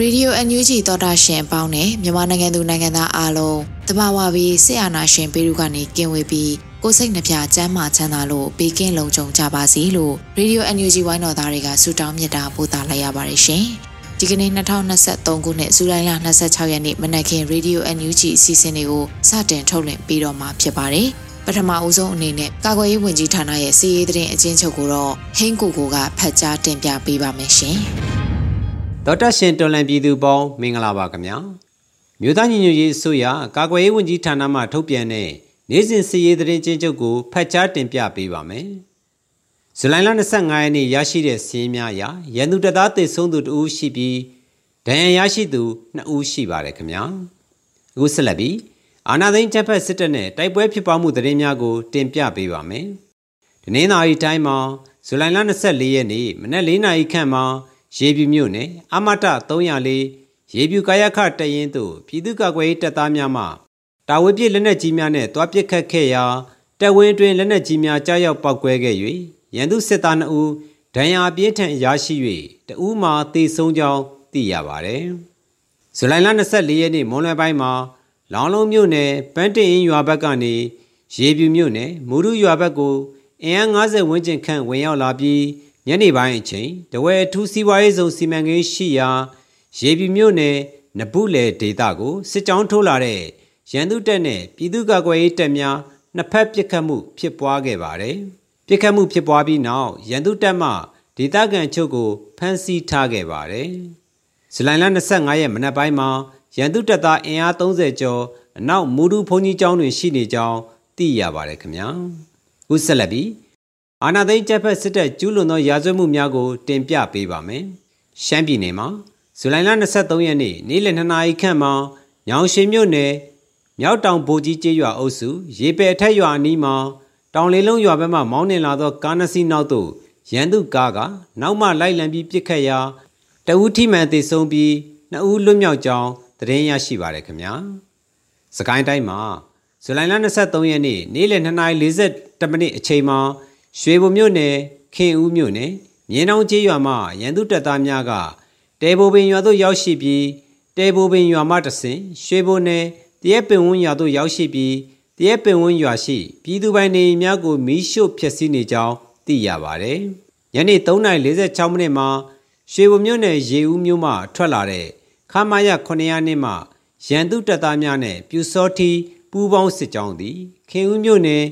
Radio NUG သောတာရှင်အပေါင်းနဲ့မြန်မာနိုင်ငံသူနိုင်ငံသားအားလုံးတဘာဝပြီးဆရာနာရှင်ပေရုကနေကင်းဝေးပြီးကိုစိတ်နှပြချမ်းမာချမ်းသာလို့ဘေးကင်းလုံခြုံကြပါစေလို့ Radio NUG ဝိုင်းတော်သားတွေကဆုတောင်းမြတ်တာပို့သလိုက်ရပါတယ်ရှင်။ဒီကနေ့2023ခုနှစ်ဇူလိုင်လ26ရက်နေ့မနက်ခင်း Radio NUG အစီအစဉ်လေးကိုစတင်ထုတ်လွှင့်ပြီးတော့မှာဖြစ်ပါတယ်။ပထမအဦးဆုံးအနေနဲ့ကာကွယ်ရေးဝန်ကြီးဌာနရဲ့စီးရေးသတင်းအကျဉ်းချုပ်ကိုတော့ဟင်းကိုကိုကဖတ်ကြားတင်ပြပေးပါမယ်ရှင်။ ဒေါက်တာရှင်တော်လန်ပြည်သူပေါင်းမင်္ဂလာပါခင်ဗျာမြို့သားညီညွတ်ရေးအစိုးရကာကွယ်ရေးဝန်ကြီးဌာနမှထုတ်ပြန်တဲ့နေ့စဉ်စီရေးသတင်းချင်းချုပ်ကိုဖတ်ကြားတင်ပြပေးပါမယ်ဇူလိုင်လ25ရက်နေ့ရရှိတဲ့စီးရင်များအရရန်သူတပ်သားတေဆုံးသူ2ဦးရှိပြီးဒဏ်ရာရရှိသူ2ဦးရှိပါတယ်ခင်ဗျာအခုဆက်လက်ပြီးအာနာသိန်းချက်ဖက်စစ်တပ်နဲ့တိုက်ပွဲဖြစ်ပွားမှုသတင်းများကို တင်ပြပေးပါမယ်ဒီနေ့သာရီတိုင်းမှာဇူလိုင်လ24ရက်နေ့မနက်၄နာရီခန့်မှာ ရေပြူမြို့နယ်အမတ304ရေပြူကာယခတရင်သို့ပြည်သူ့ကာကွယ်ရေးတပ်သားများမှတာဝေပြစ်လက်နက်ကြီးများနဲ့တွားပစ်ခတ်ခဲ့ရာတပ်ဝင်းတွင်လက်နက်ကြီးများကြားရောက်ပောက်ကွဲခဲ့၍ရန်သူစစ်သား2ဦးဒဏ်ရာပြင်းထန်ရရှိ၍တဦးမှာတေဆုံးကြောင်းသိရပါသည်။ဇူလိုင်လ24ရက်နေ့မွန်လွယ်ပိုင်းမှာလောင်လုံးမြို့နယ်ပန်းတင်ရင်ရွာဘက်ကနေရေပြူမြို့နယ်မူရုရွာဘက်ကိုအင်အား90ဝန်းကျင်ခန့်ဝင်ရောက်လာပြီး ညနေပိုင်းအချိန်တဝဲထူးစီးပွားရေးဆောင်စီမံကိန်းရှိရာရေပြူမြို့နယ်နဘူးလေဒေသကိုစစ်ကြောင်းထိုးလာတဲ့ရန်သူတပ်နဲ့ပြည်သူ့ကာကွယ်ရေးတပ်များနှစ်ဖက်ပစ်ခတ်မှုဖြစ်ပွားခဲ့ပါတယ်။ပစ်ခတ်မှုဖြစ်ပွားပြီးနောက်ရန်သူတပ်မှဒေသခံချုပ်ကိုဖမ်းဆီးထားခဲ့ပါတယ်။ဇူလိုင်လ25ရက်မနက်ပိုင်းမှာရန်သူတပ်သားအင်အား30ကျော်အနောက်မူဒူဘုံကြီးကျောင်းတွင်ရှိနေကြောင်းသိရပါတယ်ခင်ဗျာ။ခုဆက်လက်ပြီး အာနာသိန်းကျပ်ဖက်စစ်တပ်ကျူးလွန်သောရာဇဝတ်မှုများကို တင်ပြပေးပါမယ်။ရှမ်းပြည်နယ်မှာဇူလိုင်လ23ရက်နေ့နေ့လယ်2နာရီခန့်မှာညောင်ရှိမြို့နယ်မြောက်တောင်ဗိုလ်ကြီးကျေးရွာအုပ်စုရေပယ်ထက်ရွာအနီးမှာတောင်လေးလုံးရွာဘက်မှမောင်းနှင်လာသောကားနှစ်စီးနောက်သို့ရန်သူကားကနောက်မှလိုက်လံပြီးပစ်ခတ်ရာတအူးထိမှန်သေဆုံးပြီးနှစ်ဦးလွတ်မြောက်ကြောင်းသတင်းရရှိပါရခင်ဗျာ။စကိုင်းတိုင်းမှာဇူလိုင်လ23ရက်နေ့နေ့လယ်2:40မိနစ်အချိန်မှာ ရွှေဘုံမြို့နယ်ခင်ဦးမြို့နယ်မြင်းတောင်ကျေးရွာမှရန်သူတပ်သားများကတဲဘိုပင်ရွာသို့ရောက်ရှိပြီးတဲဘိုပင်ရွာမှတဆင်ရွှေဘုံနယ်တရက်ပင်ဝန်းရွာသို့ရောက်ရှိပြီးတရက်ပင်ဝန်းရွာရှိပြည်သူပိုင်နေများကိုမီးရှို့ဖျက်ဆီးနေကြောင်းသိရပါတယ်။ညနေ3:46မိနစ်မှာရွှေဘုံမြို့နယ်ရေဦးမြို့မှထွက်လာတဲ့ခမာရ900နှစ်မှရန်သူတပ်သားများနဲ့ပြူစောထီပူးပေါင်းစစ်ကြောင်းသည်ခင်ဦးမြို့နယ်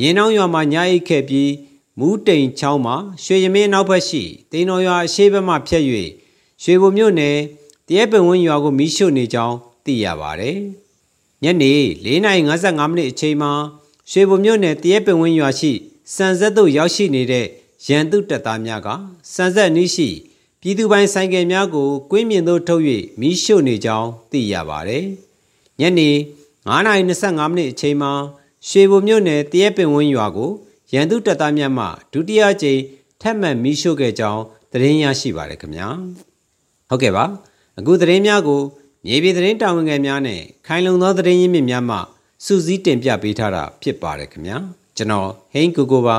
ရင်းနှောင်းရွာမှာညအိတ်ခဲ့ပြီးမူးတိန်ချောင်းမှာရွှေရမင်းနောက်ဘက်ရှိတိန်တော်ရွာအရှိဘက်မှဖြတ်၍ရွှေဘုံမြို့နယ်တရဲပင်ဝင်းရွာကိုမီးရှို့နေကြောင်းသိရပါတယ်။ညနေ4:55မိနစ်အချိန်မှာရွှေဘုံမြို့နယ်တရဲပင်ဝင်းရွာရှိစံဆက်သို့ရောက်ရှိနေတဲ့ရန်သူတပ်သားများကစံဆက်နီးရှိပြည်သူပိုင်ဆိုင်ကယ်များကိုကွင်းမြင်သို့ထုတ်၍မီးရှို့နေကြောင်းသိရပါတယ်။ညနေ9:25မိနစ်အချိန်မှာ ရွှေဘုံမြို့နယ်တရဲပင်ဝင်းရွာကိုရန်သူတပ်သားများမှဒုတိယကြိမ်ထပ်မံမီးရှို့ခဲ့ကြောင်းသတင်းရရှိပါရခင်ဗျာဟုတ်ကဲ့ပါအခုသတင်းများကိုမြေပြင်သတင်းတာဝန်ခံများနဲ့ခိုင်လုံသောသတင်းရင်းမြစ်များမှစူးစီးတင်ပြပေးထားတာဖြစ်ပါတယ်ခင်ဗျာကျွန်တော်ဟိန်းကိုကိုပါ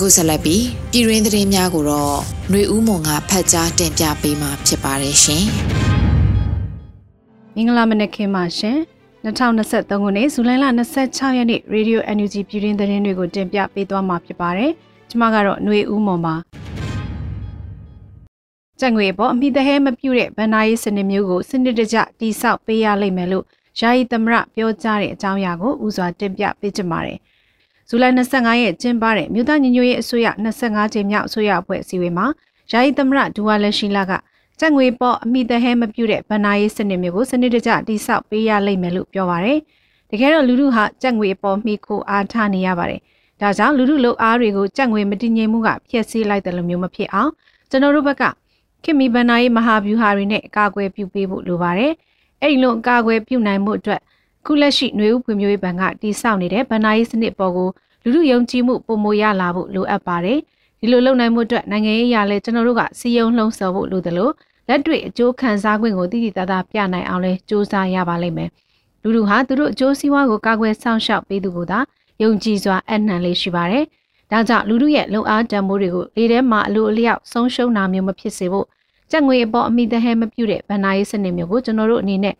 အခုဆက်လက်ပြီးပြည်ရင်းသတင်းများကိုတော့ຫນွေဦးမွန်ကဖတ်ကြားတင်ပြပေးမှာဖြစ်ပါတယ်ရှင်။ မင်္ဂလာမနက်ခင်းပါရှင်2023ခုနှစ်ဇူလိုင်လ26ရက်နေ့ Radio NUG ပြည်တွင်းသတင်းတွေကိုတင်ပြပေးသွားမှာဖြစ်ပါတယ်ကျွန်မကတော့ຫນွေဦးမော်ပါကြက်ငွေပေါ်အမိသဟဲမပြုတ်တဲ့ဗန်နာရေးစနစ်မျိုးကိုစနစ်တကျတိဆောက်ပေးရလိမ့်မယ်လို့ယာယီသမရပြောကြားတဲ့အကြောင်းအရာကိုဥစွာတင်ပြပေးချင်ပါတယ် ဇူလိုင်25ရက်ကျင်းပတဲ့မြို့သားညီညွတ်ရေးအစိုးရ25ကြိမ်မြောက်အစိုးရအဖွဲ့အစည်းအဝေးမှာယာယီသမရဒူဝါလက်ရှိလာကကြက်ငွေပေါ်အမိသဟဲမပြုတ်တဲ့ဗန်နာရေးစနစ်မျိုးကိုစနစ်တကျတိဆောက်ပေးရလိမ့်မယ်လို့ပြောပါတယ်တကယ်တော့လူလူဟာကြက်ငွေပေါ်မိခိုအားထားနေရပါတယ်ဒါကြောင့်လူလူလုံအားတွေကိုကြက်ငွေမတည်ငြိမ်မှုကဖျက်ဆီးလိုက်တယ်လို့မျိုးမဖြစ်အောင်ကျွန်တော်တို့ဘက်ကခင်မီဗန်နာရေးမဟာဗျူဟာတွေနဲ့အကာအကွယ်ပြုပေးဖို့လိုပါတယ်။အဲ့ဒီလိုအကာအကွယ်ပြုနိုင်မှုအတွက် ခုလက်ရှိနှွေဦးဖွံ့ဖြိုးရေးဘဏ်ကတည်ဆောက်နေတဲ့ဗဏ္ဍာရေးစနစ်ပေါ်ကိုလူလူယုံကြည်မှုပုံမရလာဖို့လိုအပ်ပါတယ်ဒီလိုလုပ်နိုင်မှုအတွက်နိုင်ငံရေးအရာလဲကျွန်တော်တို့ကစီယုံလှုံ့ဆော်ဖို့လိုသလိုလက်တွေ့အကျိုးခံစား권ကိုတည်တည်တသာပြနိုင်အောင်လဲစူးစမ်းရပါလိမ့်မယ်လူလူဟာသူတို့အကျိုးစီးပွားကိုကာကွယ်ဆောင်ရှောက်ပေးသူကိုသာယုံကြည်စွာအနှံလေးရှိပါတယ်ဒါကြောင့်လူလူရဲ့လုံအားတံမိုးတွေကိုလေထဲမှာအလိုအလျောက်ဆုံးရှုံးတာမျိုးမဖြစ်စေဖို့ကြက်ငွေအပေါ်အမိသဟဲမပြုတဲ့ဗဏ္ဍာရေးစနစ်မျိုးကိုကျွန်တော်တို့အနေနဲ့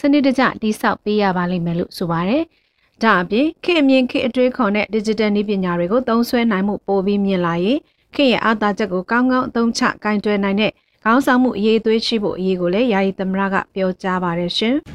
စနစ်တကျတိစောက်ပေးရပါလိမ့်မယ်လို့ဆိုပါတယ်။ဒါအပြင်ခေအမြင်ခေအတွေးခေါ်တဲ့ digital နည်းပညာတွေကိုသုံးစွဲနိုင်မှုပိုပြီးမြင့်လာရင်ခေရဲ့အားသာချက်ကိုကောင်းကောင်းအသုံးချကင်တွယ်နိုင်တဲ့ခေါင်းဆောင်မှုအရေးသွေးရှိဖို့အရေးကိုလည်းယာယီသမရကပြောကြားပါတယ်ရှင်။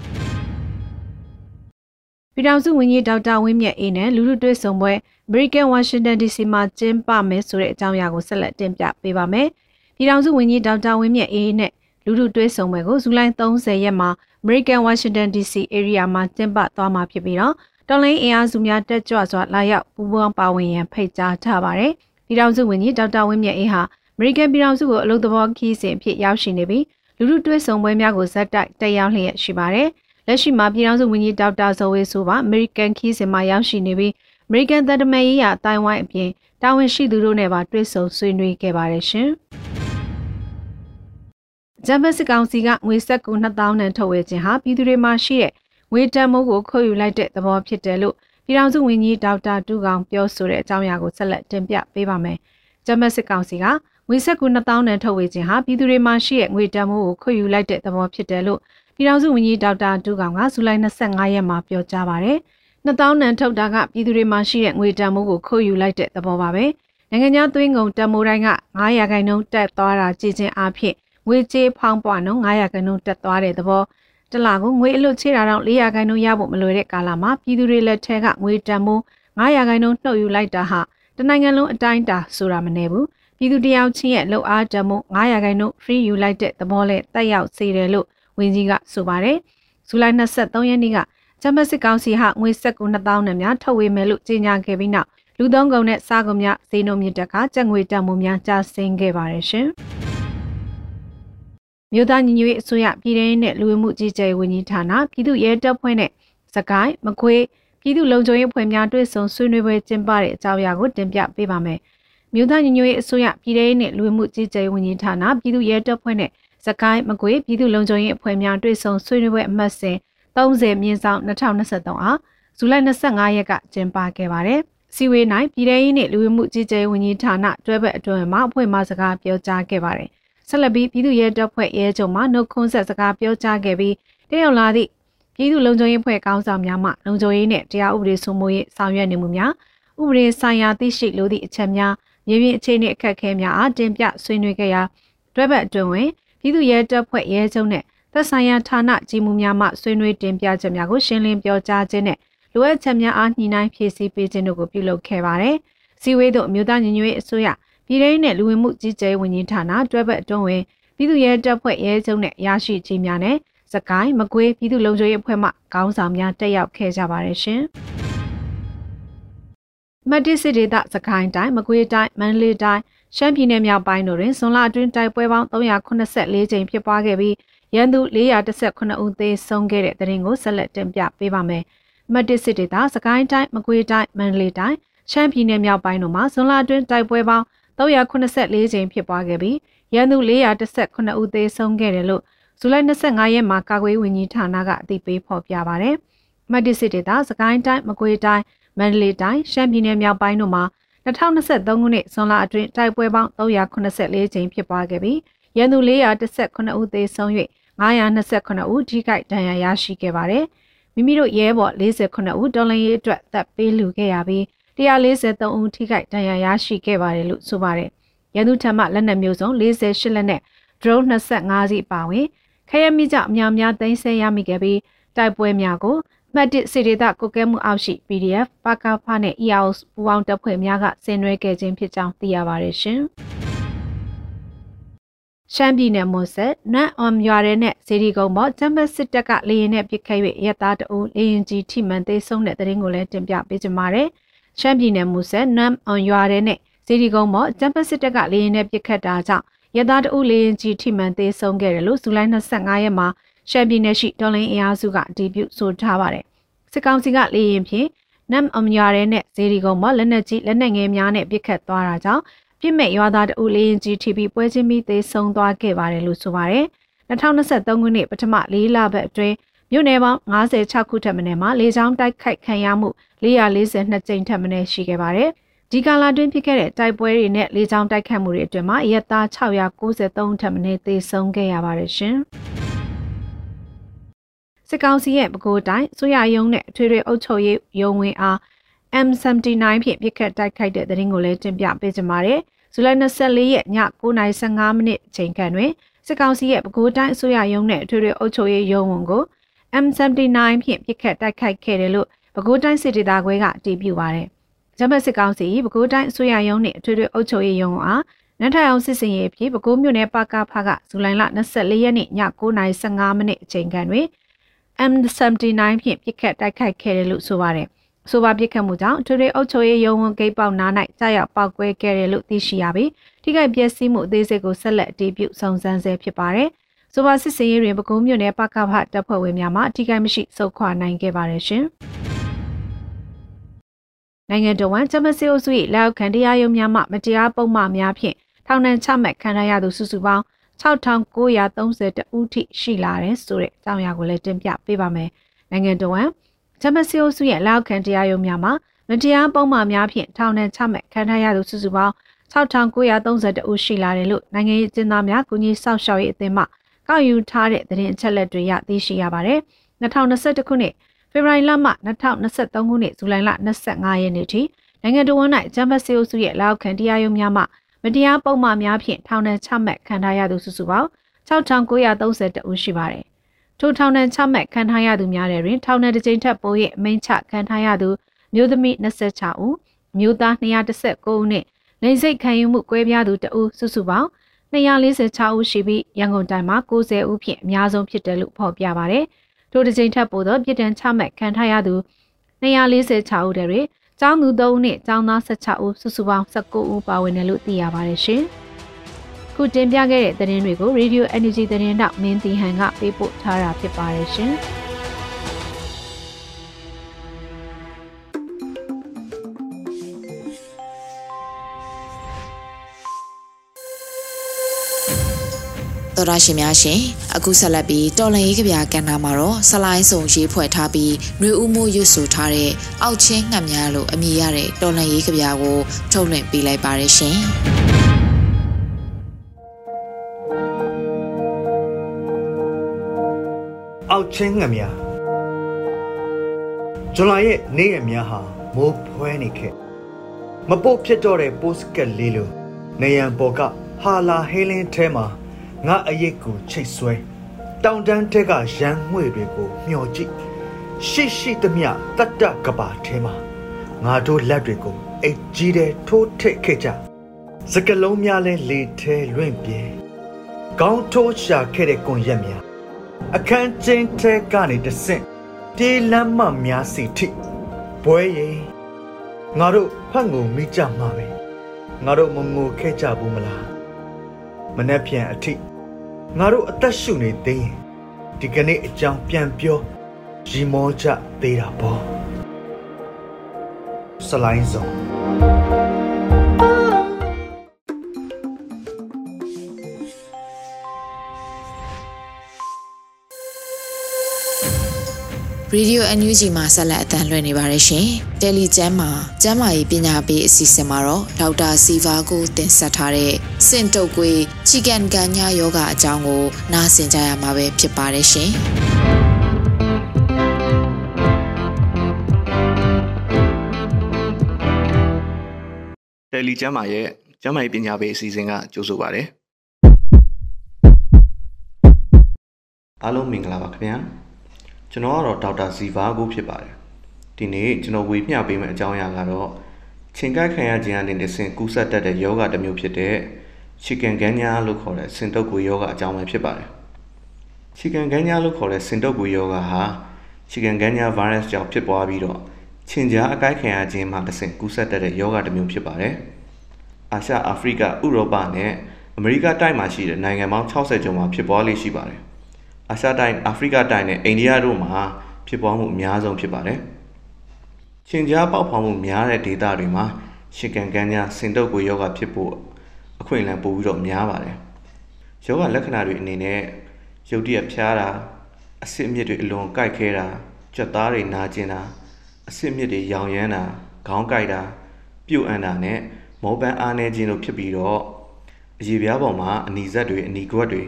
ပြည်ထောင်စုဝန်ကြီးဒေါက်တာဝင်းမြတ်အေးနဲ့လူလူတွေ့ဆုံပွဲ American Washington DC မှာကျင်းပမယ်ဆိုတဲ့အကြောင်းအရာကိုဆက်လက်တင်ပြပေးပါမယ်။ပြည်ထောင်စုဝန်ကြီးဒေါက်တာဝင်းမြတ်အေးနဲ့လူလူတွေ့ဆုံပွဲကိုဇူလိုင်30ရက်မှာ American Washington DC area မှာကျင်းပသွားမှာဖြစ်ပြီးတော့တော်လိုင်းအင်အားစုများတက်ကြွစွာလာရောက်ပူးပေါင်းပါဝင်ရန်ဖိတ်ကြားထားပါတယ်။ပြည်ထောင်စုဝန်ကြီးဒေါက်တာဝင်းမြတ်အေးဟာ American ပြည်ထောင်စုကိုအလုပ်သဘောခီးစဉ်ဖြစ်ရောက်ရှိနေပြီးလူလူတွေ့ဆုံပွဲများကိုဇက်တိုက်တက်ရောက်လျက်ရှိပါတယ်။လက်ရှိမှာပြည်ထောင်စုဝန်ကြီးဒေါက်တာဇော်ဝေဆိုပါအမေရိကန်ခီးစဉ်မှာရောက်ရှိနေပြီးအမေရိကန်သံတမန်ရေးရာတိုင်ဝမ်အပြင်တာဝန်ရှိသူတို့နဲ့ပါတွေ့ဆုံဆွေးနွေးခဲ့ပါတယ်ရှင်။ ဂျမ်ဘတ်စစ်ကောင်စီကငွေဆက်ကူ2000နဲ့ထုတ်ဝေခြင်းဟာပြည်သူတွေမှာရှိတဲ့ငွေတန်မိုးကိုခုတ်ယူလိုက်တဲ့သဘောဖြစ်တယ်လို့ပြည်ထောင်စုဝန်ကြီးဒေါက်တာတူကောင်ပြောဆိုတဲ့အကြောင်းအရာကိုဆက်လက်တင်ပြပေးပါမယ်။ဂျမ်ဘတ်စစ်ကောင်စီကငွေဆက်ကူ2000နဲ့ထုတ်ဝေခြင်းဟာပြည်သူတွေမှာရှိတဲ့ငွေတန်မိုးကိုခုတ်ယူလိုက်တဲ့သဘောဖြစ်တယ်လို့ပြည်ထောင်စုဝန်ကြီးဒေါက်တာဒူကောင်ကဇူလိုင်25ရက်မှာပြောကြားပါတယ်။2000နန်ထုတ်တာကပြည်သူတွေမှာရှိတဲ့ငွေတန်မိုးကိုခိုးယူလိုက်တဲ့သဘောပါပဲ။နိုင်ငံခြားသွင်းကုန်တန်မိုးတိုင်းက900ခန့်နှုန်းတက်သွားတာကြည်ချင်းအားဖြင့် ငွေကြေးဖောင်းပွားနှုန်း900ခန့်နှုန်းတက်သွားတဲ့သဘောတလကိုငွေအလွတ်ချေတာတော့400ခန့်နှုန်းရဖို့မလွယ်တဲ့ကာလမှာပြည်သူတွေလက်ထက်ကငွေတန်မိုး900ခန့်နှုန်းနှုတ်ယူလိုက်တာဟာတနိုင်ငံလုံးအတိုင်းတာဆိုတာမနေဘူးပြည်သူတယောက်ချင်းရဲ့လှုပ်အားတမိုး900ခန့်နှုန်း free ယူလိုက်တဲ့သဘောနဲ့တက်ရောက်စေတယ်လို့ဝန်ကြီးကဆိုပါတယ်။ဇူလိုင်23ရက်နေ့ကဂျမစစ်ကောင်စီဟာငွေဆက်ကူ2000နဲ့များထုတ်ဝေမယ်လို့ကြေညာခဲ့ပြီးနောက်လူသုံးကုန်နဲ့စားကုန်များဈေးနှုန်းမြင့်တက်ကကျပ်ငွေတန်ဖိုးများကျဆင်းခဲ့ပါတယ်ရှင်။ မြို့သားညီညွတ်ရေးအစိုးရပြည်ထောင်နဲ့လူဝင်မှုကြီးကြပ်ရေးဝန်ကြီးဌာနပြည်သူ့ရဲတပ်ဖွဲ့နဲ့စကိုင်းမကွေးပြည်သူ့လုံခြုံရေးအဖွဲ့များတွေ့ဆုံဆွေးနွေးပွဲကျင်းပတဲ့အကြောင်းအရာကိုတင်ပြပေးပါမယ်။မြို့သားညီညွတ်ရေးအစိုးရပြည်ထောင်နဲ့လူဝင်မှုကြီးကြပ်ရေးဝန်ကြီးဌာနပြည်သူ့ရဲတပ်ဖွဲ့နဲ့စကိုင်းမကွေပြည်သူ့လုံခြုံရေးအဖွဲ့များတွေ့ဆုံဆွေးနွေးပွဲအမှတ်စဉ်30မြင်းဆောင်2023အားဇူလိုင်25ရက်ကကျင်းပခဲ့ပါတယ်။စီဝေး၌ပြည်ထောင်ရေးနှင့်လူဝင်မှုကြီးကြပ်ရေးဝန်ကြီးဌာနတွဲဘက်အတွင်းမှအဖွဲ့မှစကားပြောကြားခဲ့ပါတယ်။ ဆက်လက်ပြီးပြည်သူ့ရဲတပ်ဖွဲ့ရဲချုပ်မှနှုတ်ခွန်းဆက်စကားပြောကြားခဲ့ပြီးတရောက်လာသည့်ပြည်သူ့လုံခြုံရေးဖွဲ့ကောင်းဆောင်များမှလုံခြုံရေးနှင့်တရားဥပဒေစိုးမိုးရေးဆောင်ရွက်နေမှုများဥပဒေဆိုင်ရာသိရှိလိုသည့်အချက်များမြေပြင်အခြေအနေအခက်အခဲများအားတင်ပြဆွေးနွေးခဲ့ရာတွဲဘက်အတွင်းတွင်ပြည်သူ့ရဲတပ်ဖွဲ့ရဲချုပ်နဲ့သက်ဆိုင်ရာဌာနကြီးမှုများမှဆွေးနွေးတင်ပြချက်များကိုရှင်းလင်းပြောကြားခြင်းနဲ့လိုအပ်ချက်များအားညှိနှိုင်းဖြည့်ဆည်းပေးခြင်းတို့ကိုပြုလုပ်ခဲ့ပါတယ်။စီဝေးတို့အမျိုးသားညီညွတ်ရေးအစိုးရ ပြည်ထောင်နဲ့လူဝင်မှုကြီးကြပ်ရေးဝန်ကြီးဌာနတွဲဘက်အတွင်းဝင်ပြည်သူ့ရဲတပ်ဖွဲ့ရဲချုပ်နဲ့ရရှိကြီးများနဲ့စကိုင်းမကွေးပြည်သူ့လုံခြုံရေးအဖွဲ့မှခေါင်းဆောင်များတက်ရောက်ခဲ့ကြပါတယ်ရှင်။မတ်တိစစ်ဒေသစကိုင်းတိုင်းမကွေးတိုင်းမန္တလေးတိုင်းရှမ်းပြည်နယ်မြောက်ပိုင်းတို့တွင်ဇွန်လအတွင်းတိုက်ပွဲပေါင်း384ကြိမ်ဖြစ်ပွားခဲ့ပြီးရန်သူ418ဦးသေဆုံးခဲ့တဲ့တဲ့ရင်ကိုဆက်လက်တင်ပြပေးပါမယ်။မတ်တစ်စစ်ဒေသစကိုင်းတိုင်းမကွေးတိုင်းမန္တလေးတိုင်းရှမ်းပြည်နယ်မြောက်ပိုင်းတို့မှာဇွန်လအတွင်းတိုက်ပွဲပေါင်း 384ကြိမ်ဖြစ်ပွားခဲ့ပြီးရန်သူ418ဦးသေဆုံးခဲ့တယ်လို့ဇူလိုင်25ရက်မှာကာကွယ်ဝင်ကြီးဌာနကအသိပေးဖော်ပြပါဗျ။မတ်တစ်စစ်ဒေသစကိုင်းတိုင်းမကွေးတိုင်းမန္တလေးတိုင်းရှမ်းပြည်နယ်မြောက်ပိုင်းတို့မှာ2023ခုနှစ်ဇွန်လအတွင်းတိုက်ပွဲပေါင်း384ကြိမ်ဖြစ်ပွားခဲ့ပြီးရန်သူ418ဦးသေဆုံး၍929ဦးထိခိုက်ဒဏ်ရာရရှိခဲ့ပါတယ်။မိမိတို့ရဲဘော်48ဦးတော်လှန်ရေးအတွက်တပ်ပေးလူခဲ့ရပြီး 143ဦးထိခိုက်ဒဏ်ရာရရှိခဲ့ပါတယ်လို့ဆိုပါတယ်။ရန်သူထံမှလက်နက်မျိုးစုံ48လက်နဲ့ drone 25စီးပါဝင်ခရမိကြအများများသိမ်းဆည်းရမိခဲ့ပြီးတိုက်ပွဲများကိုမှတ်တစ်စီဒေတာကိုကဲမှုအောက်ရှိ PDF ပါကာဖနဲ့ EAOS ပူးပေါင်းတပ်ဖွဲ့များကဆင်နွှဲခဲ့ခြင်းဖြစ်ကြောင်းသိရပါတယ်ရှင်။ရှမ်းပြည်နယ်မွန်ဆက်နတ်အွန်ရွာရဲနဲ့ဇေဒီကုန်းပေါ်ဂျမ်ဘတ်စစ်တပ်ကလေရင်နဲ့ပစ်ခတ်၍ရဲသားတအုပ်လေရင်ကြီးထိမှန်သေးဆုံးတဲ့တရင်ကိုလည်းတင်ပြပေးကြပါမယ်။ ရှမ်းပြည်နယ်မွန်ဆက်နတ်အွန်ရွာရဲနဲ့ဇေဒီကုန်းပေါ်ဂျမ်ဘတ်စစ်တပ်ကလေရင်နဲ့ပစ်ခတ်တာကြောင့်ရဲသားတအုပ်လေရင်ကြီးထိမှန်သေးဆုံးခဲ့တယ်လို့ဇူလိုင်25ရက်မှာရှမ်းပြည်နယ်ရှိဒေါ်လင်းအင်အားစုကအတည်ပြုဆိုထားပါတယ်။စစ်ကောင်စီကလေရင်ဖြင့်နမ်အွန်ရွာရဲနဲ့ဇေဒီကုန်းပေါ်လက်နက်ကြီးလက်နက်ငယ်များနဲ့ပစ်ခတ်သွားတာကြောင့်ပြစ်မဲ့ရွာသားတဦးလေးရင်ကြီး TP ပွဲချင်းပြီးသေဆုံးသွားခဲ့ပါတယ်လို့ဆိုပါတယ်။2023ခုနှစ်ပထမ၄လပတ်အတွင်း မြို့နယ်ပေါင်း56ခုထက်မနည်းမှာလေကြောင်းတိုက်ခိုက်ခံရမှု442ကြိမ်ထက်မနည်းရှိခဲ့ပါတယ်။ဒီကာလတွင်ဖြစ်ခဲ့တဲ့တိုက်ပွဲတွေနဲ့လေကြောင်းတိုက်ခိုက်မှုတွေအတွင်းမှာအရက်သား693ထက်မနည်းသေဆုံးခဲ့ရပါတယ်ရှင်။စစ်ကောင်စီရဲ့ပဲခူးတိုင်းဆိုရယုံနဲ့အထွေထွေအုပ်ချုပ်ရေးရုံးဝင်အား M79 ဖြင့်ပြစ်ခတ်တိုက်ခိုက်တဲ့တဲ့ရင်ကိုလည်းတင်ပြပေးကြပါမယ်။ဇူလိုင်24ရက်ည9:15မိနစ်အချိန်ခန့်တွင်စစ်ကောင်စီရဲ့ပဲခူးတိုင်းအစိုးရရုံးနဲ့အထွေထွေအုပ်ချုပ်ရေးရုံးဝန်ကို M79 ဖြင့်ပြစ်ခတ်တိုက်ခိုက်ခဲ့တယ်လို့ပဲခူးတိုင်းစစ်ဒေသခွဲကအတည်ပြုပါတယ်။ဂျမတ်စစ်ကောင်စီပဲခူးတိုင်းအစိုးရရုံးနဲ့အထွေထွေအုပ်ချုပ်ရေးရုံးအားနန်းထိုင်အောင်စစ်စင်ရေးဖြစ်ပဲခူးမြို့နယ်ပါကာဖကဇူလိုင်လ24ရက်နေ့ည9:15မိနစ်အချိန်ခန့်တွင် M79 ဖြင့်ပြစ်ခတ်တိုက်ခိုက်ခဲ့တယ်လို့ဆိုပါတယ်။ဆိုပါပြစ်ခတ်မှုကြောင့်ထွေထွေအုပ်ချုပ်ရေးရုံးဝန်ဂိတ်ပေါက်နား၌ကြာရောက်ပောက်ကွဲခဲ့တယ်လို့သိရှိရပြီးထိခိုက်ပျက်စီးမှုအသေးစိတ်ကိုဆက်လက်အတည်ပြုစုံစမ်းဆဲဖြစ်ပါတယ်။ ဆိုပါစစ်စင်ရေးတွင်ပဲခူးမြို့နယ်ပကဖတပ်ဖွဲ့ဝင်များမှထိခိုက်မရှိစုခွာနိုင်ခဲ့ပါတယ်ရှင်။နိုင်ငံတော်ဝန်ဂျမစီအိုစု၏လက်အောက်ခံတရားရုံးများမှမတရားပုံမှန်များဖြင့်ထောင်ဒဏ်ချမှတ်ခံရသူစုစုပေါင်း6930ဦးထိရှိလာတယ်ဆိုတဲ့အကြောင်းအရာကိုလည်းတင်ပြပေးပါမယ်။နိုင်ငံတော်ဝန်ဂျမစီအိုစုရဲ့လောက်ခံတရားရုံးများမှာမတရားပုံမှန်များဖြင့်ထောင်ဒဏ်ချမှတ်ခံထားရသူစုစုပေါင်း6932ဦးရှိလာတယ်လို့နိုင်ငံရေးကျင်းသားများကုညီဆောက်ရှောက်ရေးအသင်းမှ ကောက်ယူထားတဲ့သတင်းအချက်လက်တွေရသိရှိရပါတယ်။2021ခုနှစ်ဖေဖော်ဝါရီလမှ2023ခုနှစ်ဇူလိုင်လ25ရက်နေ့ထိနိုင်ငံတော်ဝန်၌ဂျမစီအိုစုရဲ့လောက်ခံတရားရုံးများမှမတရားပုံမှန်များဖြင့်ထောင်ဒဏ်ချမှတ်ခံထားရသူစုစုပေါင်း6932ဦးရှိပါတယ်ထိုထောင်ဒဏ်ချမှတ်ခံထားရသူများတွင်ထောင်ဒဏ်တစ်ကြိမ်ထက်ပို၍အမိန့်ချခံထားရသူမျိုးသမီး26ဦးမျိုးသား219ဦးနှင့်လိင်စိတ်ခံယူမှုကွဲပြားသူတဦးစုစုပေါင်း 246ဦးရှိပြီးရန်ကုန်တိုင်းမှာ90ဦးဖြင့်အများဆုံးဖြစ်တယ်လို့ဖော်ပြပါဗျ။ထိုတစ်ကြိမ်ထက်ပိုသောပြည်တံချမှတ်ခံထားရသူ246ဦးတည်းတွင်ကျောင်းသူ3ဦးနှင့်ကျောင်းသား16ဦးစုစုပေါင်း19ဦးပါဝင်တယ်လို့သိရပါတယ်ရှင်။ခုတင်ပြခဲ့တဲ့သတင်းတွေကို Radio Energy သတင်းတော့မင်းတီဟန်ကပေးပို့ထားတာဖြစ်ပါတယ်ရှင်။ တော်ရရှင်များရှင်အခုဆက်လက်ပြီးတော်လန်ရေးကြပြကဏ္ဍမှာတော့ဆလိုင်းစုံရေးဖွဲ့ထားပြီးနှွေဦးမှုရွတ်ဆိုထားတဲ့အောက်ချင်းငှက်များလို့အမည်ရတဲ့တော်လန်ရေးကြပြကိုထုတ်လွှင့်ပေးလိုက်ပါရရှင်အောက်ချင်းငမြဇွန်လရဲ့နေ့ရက်များဟာမိုးဖွဲနေခဲ့မပုတ်ဖြစ်တော့တဲ့ပို့စကတ်လေးလိုနေရန်ပေါ်ကဟာလာဟေးလင်းထဲမှာ ငါအရေးကိုချိတ်ဆွဲတောင်တန်းထက်ကရန်ငွေတွေကိုမျောကြည့်ရှိရှိသမျှတတ်တကပါထဲမှာငါတို့လက်တွေကိုအိတ်ကြီးတဲ့ထိုးထိတ်ခဲ့ကြစကလုံးများလဲလေထဲလွင့်ပြေကောင်းထိုးရှာခဲ့တဲ့ကွန်ရက်များအခန်းချင်းထဲကနေတဆင့်တေးလမ်းမများစီထိဘွဲရီငါတို့ဖတ်ငုံမိကြမှာပဲငါတို့မငိုခဲ့ကြဘူးမလားမနှက်ပြန်အထိ ငါတို့အသက်ရှူနေသေးရင်ဒီကနေ့အကြောင်းပြန်ပြောရီမောကြသေးတာပေါ့စလိုင်းစုံ Radio NUG မှာဆက်လက်အသံလွှင့်နေပါတယ်ရှင်။ Telegram မှာကျမ်းမာရေးပညာပေးအစီအစဉ်မှာတော့ဒေါက်တာစီဗာကိုတင်ဆက်ထားတဲ့စင်တုတ်ကွေးချီကန်ကန်ညာယောဂအကြောင်းကိုနားဆင်ကြရမှာပဲဖြစ်ပါတယ်ရှင်။တယ်လီကျမ်းမာရဲ့ကျမ်းမာရေးပညာပေးအစီအစဉ်ကကြိုဆိုပါရစေ။အားလုံးမင်္ဂလာပါခင်ဗျာ။ ကျွန်တော်ကတော့ဒေါက်တာဇီဗာကိုဖြစ်ပါတယ်ဒီနေ့ကျွန်တော်ဝေမျှပေးမယ့်အကြောင်းအရာကတော့ချင်းကိုက်ခံရခြင်းအပြင်တဆင်ကူးစက်တတ်တဲ့ယောဂတစ်မျိုးဖြစ်တဲ့ chicken ganya လို့ခေါ်တဲ့စင်တုပ်ကွေယောဂအကြောင်းပဲဖြစ်ပါတယ် chicken ganya လို့ခေါ်တဲ့စင်တုပ်ကွေယောဂဟာ chicken ganya virus ကြောင့်ဖြစ်ပွားပြီးတော့ချင်းကြားအကိုက်ခံရခြင်းမှာတဆင်ကူးစက်တတ်တဲ့ယောဂတစ်မျိုးဖြစ်ပါတယ်အာရှအာဖရိကဥရောပနဲ့အမေရိကတိုက်မှာရှိတဲ့နိုင်ငံပေါင်း60ကျော်မှာဖြစ်ပွားလေ့ရှိပါတယ် အာရှတိုင်းအာဖရိကတိုင်းနဲ့အိန္ဒိယတို့မှာဖြစ်ပွားမှုအများဆုံးဖြစ်ပါတယ်။ရှင်ကြားပေါက်ဖော်မှုများတဲ့ဒေသတွေမှာရှစ်ကန်ကန်းညာစင်တုပ်ကိုယောဂဖြစ်ဖို့အခွင့်အလမ်းပိုပြီးတော့များပါတယ်။ယောဂလက္ခဏာတွေအနေနဲ့ရုတ်တရက်ဖျားတာအဆစ်အမြစ်တွေအလွန်ကိုက်ခဲတာကြွက်သားတွေနာကျင်တာအဆစ်အမြစ်တွေရောင်ရမ်းတာခေါင်းကိုက်တာပြုတ်အန်တာနဲ့မောပန်းအားနေခြင်းတို့ဖြစ်ပြီးတော့အရေပြားပေါ်မှာအနီဇက်တွေအနီကွက်တွေ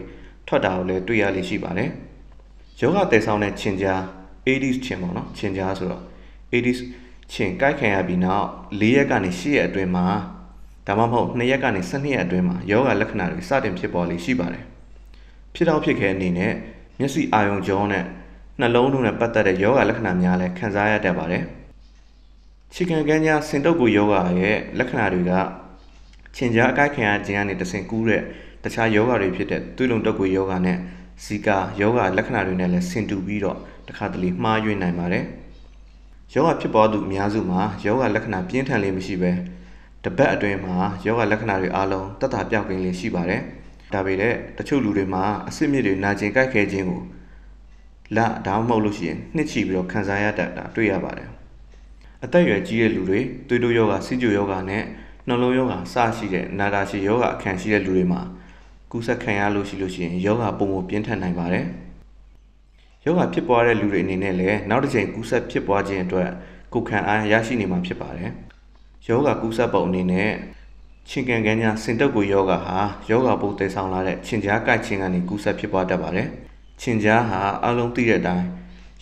ထွက်တာကိုလည်းတွေ့ရလိမ့်ရှိပါတယ်။ယောဂတည်ဆောင်တဲ့ခြင်ကြား Aedes ခြင်ပေါ့နော်ခြင်ကြားဆိုတော့ Aedes ခြင်ကိုက်ခံရပြီးနောက်၄ရက်ကနေ၈ရက်အတွင်းမှာဒါမှမဟုတ်2ရက်ကနေ12ရက်အတွင်းမှာယောဂလက္ခဏာတွေစတင်ဖြစ်ပေါ်လေရှိပါတယ်။ဖြစ်တော့ဖြစ်ခဲ့အနေနဲ့မျက်စိအာရုံကြောနဲ့နှလုံးတို့နဲ့ပတ်သက်တဲ့ယောဂလက္ခဏာများလည်းခံစားရတတ်ပါတယ်။ခြေခံကန်းညာစင်တုပ်ကိုယောဂရဲ့လက္ခဏာတွေကခြင်ကြားအကိုက်ခံရခြင်းကနေတဆင့်ကူးတဲ့ တခြားယောဂတွေဖြစ်တဲ့သွေးလုံတက်ကွေယောဂနဲ့ဇီကာယောဂလက္ခဏာတွေနဲ့လည်းဆင်တူပြီးတော့တခါတလေမှားယွင်းနိုင်ပါတယ်။ယောဂဖြစ်ပေါ်သူအများစုမှာယောဂလက္ခဏာပြင်းထန်လေးမရှိဘဲတပတ်အတွင်းမှာယောဂလက္ခဏာတွေအားလုံးတက်တာပြောက်ကင်းလေးရှိပါတယ်။ဒါပေမဲ့တချို့လူတွေမှာအဆစ်မြစ်တွေနာကျင်ကြိုက်ခဲခြင်းကိုလဒါမှမဟုတ်လို့ရှိရင်နှစ်ချီပြီးတော့ခံစားရတတ်တာတွေ့ရပါတယ်။အသက်အရွယ်ကြီးတဲ့လူတွေသွေးတိုးယောဂဆီကျိုယောဂနဲ့နှလုံးယောဂစရှိတဲ့နာတာရှိယောဂအခန့်ရှိတဲ့လူတွေမှာ ကူးစက်ခံရလို့ရှိလို့ရှိရင်ယောဂပုံပုံပြင်းထန်နိုင်ပါတယ်။ယောဂဖြစ်ပွားတဲ့လူတွေအနေနဲ့လည်းနောက်တစ်ချိန်ကူးစက်ဖြစ်ပွားခြင်းအတွက်ကိုယ်ခံအားရရှိနေမှာဖြစ်ပါတယ်။ယောဂကူးစက်ပုံအနေနဲ့ချင်းကန်ကန်ညာစင်တုပ်ကိုယောဂဟာယောဂပိုးတည်ဆောင်လာတဲ့ချင်းကြားကိုက်ခြင်းကနေကူးစက်ဖြစ်ပွားတတ်ပါတယ်။ချင်းကြားဟာအလုံးသိတဲ့အတိုင်း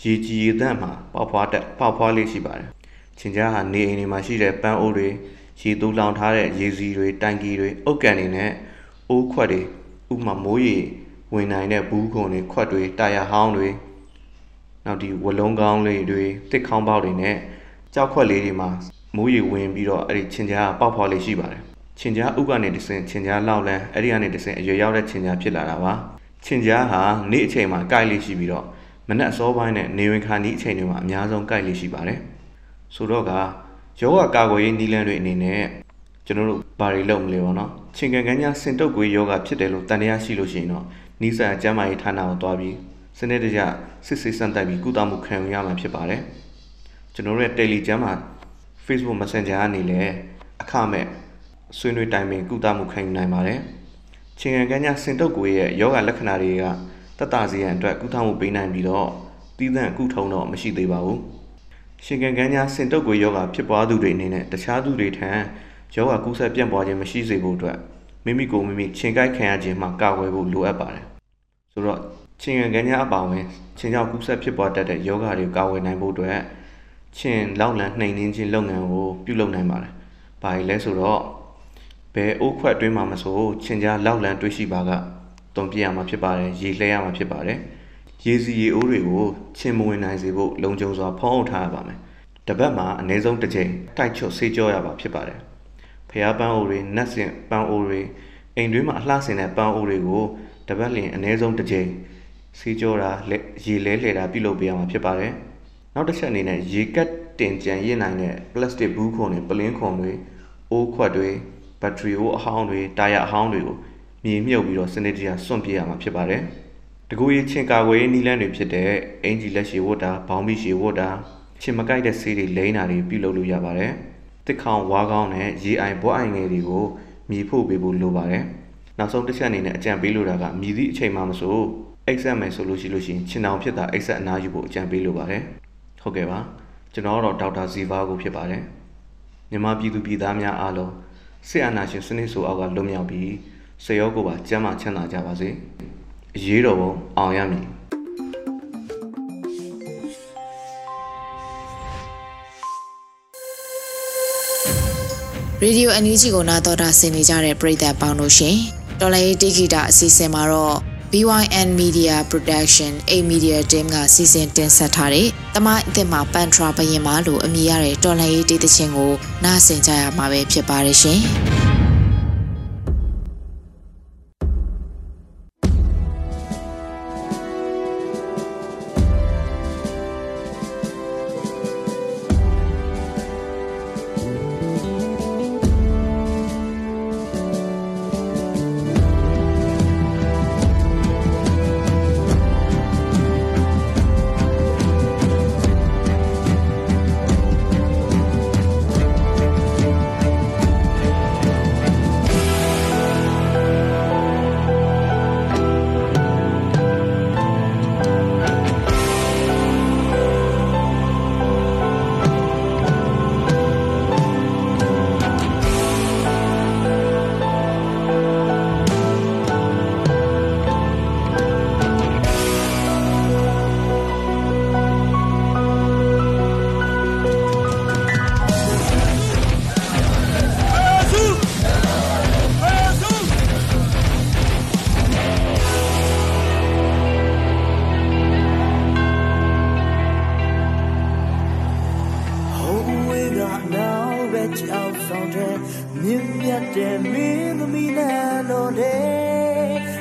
ရေကြည်ရေသန့်မှာပေါက်ဖွားတက်ပေါက်ဖွားလေးရှိပါတယ်။ချင်းကြားဟာနေအိမ်တွေမှာရှိတဲ့ပန်းအိုးတွေရေတူလောင်ထားတဲ့ရေစီတွေတိုင်ကီတွေအုတ်ကန်တွေနဲ့အိုးခွက်တွေ ဥပမာမိုးရေဝင်နိုင်တဲ့ဘူးခွန်တွေခွက်တွေတာယာဟောင်းတွေနောက်ဒီဝလုံးကောင်းလေးတွေတစ်ခေါင်းပေါက်တွေနဲ့ကြောက်ခွက်လေးတွေမှာမိုးရေဝင်ပြီးတော့အဲ့ဒီချင်းကြားပေါက်ဖော်လေးရှိပါတယ်ချင်းကြားဥကနေတဆင်ချင်းကြားလောက်လန်းအဲ့ဒီကနေတဆင်အရွယ်ရောက်တဲ့ချင်းကြားဖြစ်လာတာပါချင်းကြားဟာနေ့အချိန်မှာကိုက်လေးရှိပြီးတော့မနက်အစောပိုင်းနဲ့နေဝင်ခါနီးအချိန်တွေမှာအများဆုံးကိုက်လေးရှိပါတယ်ဆိုတော့ကယောဂကာကွယ်ရေးနည်းလမ်းတွေအနေနဲ့ကျွန်တော်တို့ ဘာတွေလုပ်မလဲပေါ့နော်ချင်းကန်ကန်ညာစင်တုပ်ကွေးယောဂဖြစ်တယ်လို့တန်တရားရှိလို့ရှိရင်တော့နီးစပ်ကျမ်းမာရေးဌာနကိုသွားပြီးစနစ်တကျစစ်ဆေးစမ်းသပ်ပြီးကုသမှုခံယူရမှာဖြစ်ပါတယ်ကျွန်တော်တို့ရဲ့ Telegram မှာ Facebook Messenger ကနေလည်းအခမဲ့ဆွေးနွေးတိုင်ပင်ကုသမှုခံယူနိုင်ပါတယ်ချင်းကန်ကန်ညာစင်တုပ်ကွေးရဲ့ယောဂလက္ခဏာတွေကတတစီရန်အတွက်ကုသမှုပေးနိုင်ပြီးတော့တည်သန့်ကုထုံတော့မရှိသေးပါဘူးရှင်ကန်ကန်ညာစင်တုပ်ကွေးယောဂဖြစ်ပွားသူတွေအနေနဲ့တခြားသူတွေထံ ယောဂကူးစက်ပြန့်ပွားခြင်းမရှိစေဖို့အတွက်မိမိကိုယ်မိမိချင်းကိုက်ခံရခြင်းမှကာကွယ်ဖို့လိုအပ်ပါတယ်။ဆိုတော့ချင်းရံကညာအပါဝင်ချင်းကြောင့်ကူးစက်ဖြစ်ပွားတတ်တဲ့ယောဂတွေကာကွယ်နိုင်ဖို့အတွက်ချင်းလောက်လံနှိမ်နှင်းခြင်းလုပ်ငန်းကိုပြုလုပ်နိုင်ပါတယ်။ဘာလဲဆိုတော့ဘယ်အိုးခွက်တွင်းမှာမဆိုချင်းကြားလောက်လံတွေးရှိပါကတုံပြရမှာဖြစ်ပါတယ်ရေလှဲရမှာဖြစ်ပါတယ်။ရေစီရေအိုးတွေကိုချင်းမဝင်နိုင်စေဖို့လုံခြုံစွာဖုံးအုပ်ထားရပါမယ်။တပတ်မှာအနည်းဆုံးတစ်ချိန်တိုက်ချွတ်ဆေးကြောရပါဖြစ်ပါတယ်။ ဖျားပန်းအိုတွေနတ်စင်ပန်းအိုတွေအိမ်တွင်းမှာအလှဆင်တဲ့ပန်းအိုတွေကိုတပတ်လျင်အနည်းဆုံးတစ်ကြိမ်စီးကြောတာရေလဲလှဲတာပြုလုပ်ပေးရမှာဖြစ်ပါတယ်။နောက်တစ်ချက်အနေနဲ့ရေကတ်တင်ကြံရစ်နိုင်တဲ့ပလတ်စတစ်ဘူးခွန်တွေပလင်းခွန်တွေအိုးခွက်တွေဘက်ထရီအိုးအဟောင်းတွေတာယာအဟောင်းတွေကိုမြေမြုပ်ပြီးတော့စနစ်တကျစွန့်ပြရမှာဖြစ်ပါတယ်။တကူရေးချင်းကာကွယ်ရေးနည်းလမ်းတွေဖြစ်တဲ့အင်ဂျီလက်ရှည်ဝတ်တာဘောင်းဘီရှည်ဝတ်တာချင်းမကိုက်တဲ့ဆေးတွေလိမ့်တာတွေပြုလုပ်လို့ရပါတယ်။ တစ်ခေါင်ဝါးကောင်းနဲ့ရေအိုင်ဘောအိုင်ငယ်တွေကိုမြည်ဖို့ပေးဖို့လိုပါတယ်။နောက်ဆုံးတစ်ချက်အနေနဲ့အကြံပေးလိုတာကမြည်သည့်အချိန်မှမဆိုအိတ်ဆက်မယ်ဆိုလို့ရှိလို့ရှိရင်ခြင်တောင်ဖြစ်တာအိတ်ဆက်အနားယူဖို့အကြံပေးလိုပါတယ်။ဟုတ်ကဲ့ပါကျွန်တော်တော့ဒေါက်တာဇီဗာကိုဖြစ်ပါတယ်မြန်မာပြည်သူပြည်သားများအားလုံးဆေးအာနာရှင်စနစ်ဆိုအောက်ကလွတ်မြောက်ပြီးစေရောကိုပါကျမ်းမာချမ်းသာကြပါစေအရေးတော်ပုံအောင်ရမည် ရေဒီယိုအန်ယူဂျီကိုနာတော်တာဆင်နေကြတဲ့ပရိသတ်ပေါင်းတို့ရှင်တော်လိုင်းတေဂီတာအစီအစဉ်မှာတော့ BYN Media Production A Media Team ကစီစဉ်တင်ဆက်ထားတဲ့တမိုင်းအသစ်မှာပန်ထရာဘရင်မာလို့အမည်ရတဲ့တော်လိုင်းတေးသချင်းကိုနားဆင်ကြရမှာပဲဖြစ်ပါတယ်ရှင်။ ကြောက်ဆောင်တဲ့မြင့်မြတ်တဲ့မင်းသမီးနဲ့တော်တဲ့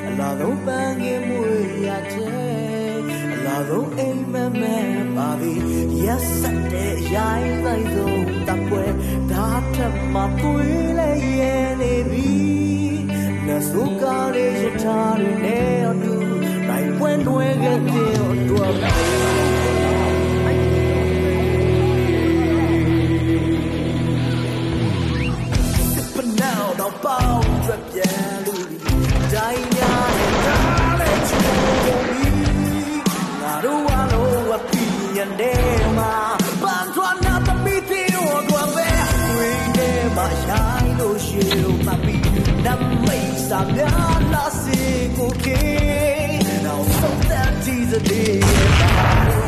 အလားဆုံးပန်းကင်းမွေရတဲ့အလားဆုံးအိမ်မက်မက်ပါပြီရက်ဆက်တဲ့အရာတိုင်းဆုံးတပ်ပွဲဒါထက်မှသွေးလဲရဲနေပြီနဆုကားရဲ့ထားရတဲ့အတူတိုင်းပွင့်တွဲခဲ့တဲ့အတွက် ပြန်လို့တိုင်းများနဲ့တားလဲချင်ကုန်ပြီငါတို့ဝါလို့ဝပီရန်တဲ့မှာပန်းသွားနာသမီးသေးတို့ကပဲဝင်တဲ့မှာရှိုင်းလို့ရှိလို့မပီနမိတ်စာများလာစေကိုကေ Now so that Jesus did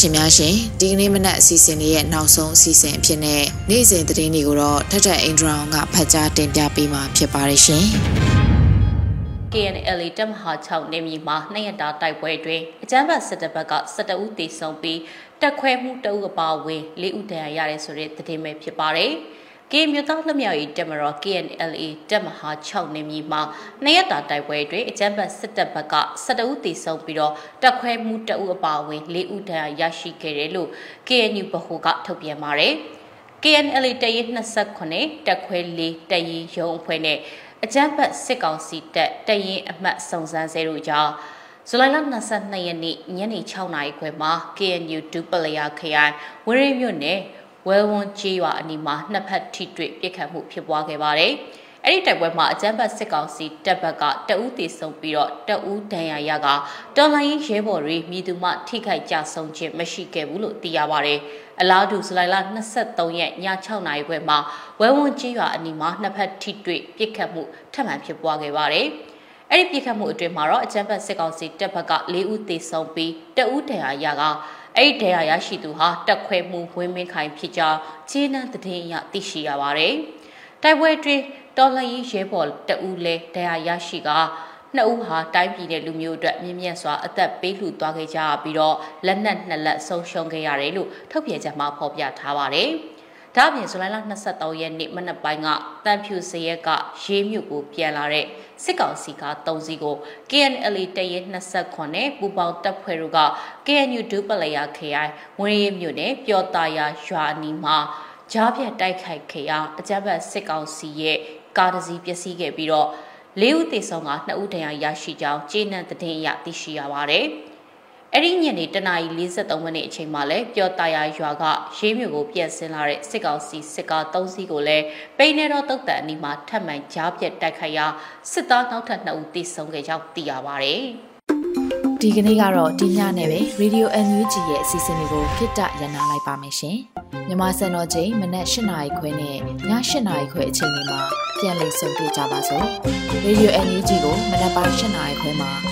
ရှင်များရှင်ဒီကနေ့မနက်အစီအစဉ်လေးရဲ့နောက်ဆုံးအစီအစဉ်အဖြစ်နဲ့နေ့စဉ်သတင်းတွေကိုတော့ထက်ထက်အင်ဒရာအောင်ကဖတ်ကြားတင်ပြပေးမှာဖြစ်ပါတယ်ရှင် KNL တပ်မဟာ6နေမြေမှာနှစ်ရက်တာတိုက်ပွဲတွင်အကြမ်းဖက်စစ်တပ်ဘက်က12ဦးသေဆုံးပြီးတက်ခွဲမှုတအုပ်အပါအဝင်၄ဦးဒဏ်ရာရတယ်ဆိုတဲ့သတင်းပဲဖြစ်ပါတယ်။ ကင်းမြို့သားလက်မြောက်ရေးတပ်မတော် KNLA တပ်မဟာ6နေမြေမှာနှစ်ရက်တာတိုက်ပွဲတွင်အကြမ်းဖက်စစ်တပ်ဘက်က12ဦးသေဆုံးပြီးတော့တက်ခွဲမှုတအုပ်အပါအဝင်၄ဦးဒဏ်ရာရရှိခဲ့တယ်လို့ KNU ဗဟိုကထုတ်ပြန်ပါတယ်။ KNLA တရင်29တက်ခွဲ၄တရင်ရုံးအဖွဲ့နဲ့အကြမ်းဖက်စစ်ကောင်စီတပ်တရင်အမှတ်စုံစမ်းဆဲတို့ကြောင့်ဇူလိုင်လ22ရက်နေ့ညနေ6နာရီခွဲမှာ KNU ဒူပလယာခရိုင်ဝရင်းမြို့နယ် ဝဲဝွန်ကြီးရွာအနီးမှာနှစ်ဖက်ထိတွေ့ပစ်ခတ်မှုဖြစ်ပွားခဲ့ပါတယ်။အဲ့ဒီတိုက်ပွဲမှာအကြမ်းဖက်စစ်ကောင်စီတပ်ဘက်ကတအူးတေဆုံးပြီးတော့တအူးဒဏ်ရာရကတော်လိုင်းရဲဘော်တွေမိသူမထိခိုက်ကြဆုံးခြင်းမရှိခဲ့ဘူးလို့သိရပါတယ်။အလားတူဇူလိုင်လ23ရက်ည6နာရီခွဲမှာဝဲဝွန်ကြီးရွာအနီးမှာနှစ်ဖက်ထိတွေ့ပစ်ခတ်မှုထပ်မံဖြစ်ပွားခဲ့ပါတယ်။အဲ့ဒီပြစ်ခတ်မှုအတွင်းမှာတော့အကြမ်းဖက်စစ်ကောင်စီတပ်ဘက်က၄ဦးသေဆုံးပြီးတဦးဒဏ်ရာရက အဲ့ဒီဒဏ်ရာရရှိသူဟာတက်ခွဲမှုဝင်းမင်းခိုင်ဖြစ်ကြောင်းခြေနှံသတင်းအရသိရှိရပါတယ်။တိုက်ပွဲအတွင်းတော်လှန်ရေးရဲဘော်တဦးလဲဒဏ်ရာရရှိကနှစ်ဦးဟာတိုင်းပြည်တဲ့လူမျိုးအတွက်မြင့်မြတ်စွာအသက်ပေးလှူသွားခဲ့ကြပြီးတော့လက်နက်နှစ်လက်ဆုံးရှုံးခဲ့ရတယ်လို့ထုတ်ပြန်ချက်မှာဖော်ပြထားပါတယ်။ ဒါ့အပြင်ဇူလိုင်လ23ရက်နေ့မနက်ပိုင်းကတန်ဖြူစရဲကရေးမြို့ကိုပြန်လာတဲ့စစ်ကောင်စီက3စီးကို KNL တရဲ29ပူပေါင်းတပ်ဖွဲ့တို့က KNU ဒူပလယာခရိုင်ဝင်းရဲမြို့နယ်ပျော်တာယာရွာနီမှာကြားပြတ်တိုက်ခိုက်ခဲ့ရာအကြမ်းဖက်စစ်ကောင်စီရဲ့ကားတစ်စီးပျက်စီးခဲ့ပြီးတော့လေးဦးသေဆုံးကနှစ်ဦးဒဏ်ရာရရှိကြောင်းကျေနပ်သတင်းအရသိရှိရပါတယ်။ အဲ့ဒီညနေတနာရီ43မိနစ်အချိန်မှာလဲပျော်တာယာရွာကရေးမြို့ကိုပြန်ဆင်းလာတဲ့စစ်ကောင်စီစစ်ကား၃စီးကိုလည်းပိန်းနေတော့တုတ်တန်အနီးမှာထပ်မံကြားပြတ်တိုက်ခိုက်ရာစစ်သားနောက်ထပ်2ဦးသေဆုံးခဲ့ကြောင်းသိရပါတယ်။ဒီကနေ့ကတော့ဒီညနဲ့ပဲ Radio NUG ရဲ့အစီအစဉ်လေးကိုခਿੱတရနာလိုက်ပါမယ်ရှင်။မြမစံတော်ချိန်မနက်၈နာရီခွဲနဲ့ည၈နာရီခွဲအချိန်တွေမှာပြန်လည်ဆုံတွေ့ကြပါစို့။ Radio NUG ကိုမနက်ပိုင်း၈နာရီခွဲမှာ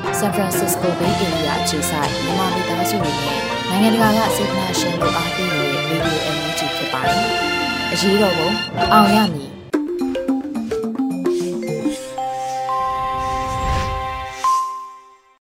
San Francisco Bay Area အခြေစိုက်မြန်မာမိသားစုတွေနဲ့နိုင်ငံတကာကစေတနာရှင်တို့အားပေးနေတဲ့ Radio NUG ဖြစ်ပါတယ်။အရေးတော်ပုံအောင်ရမည်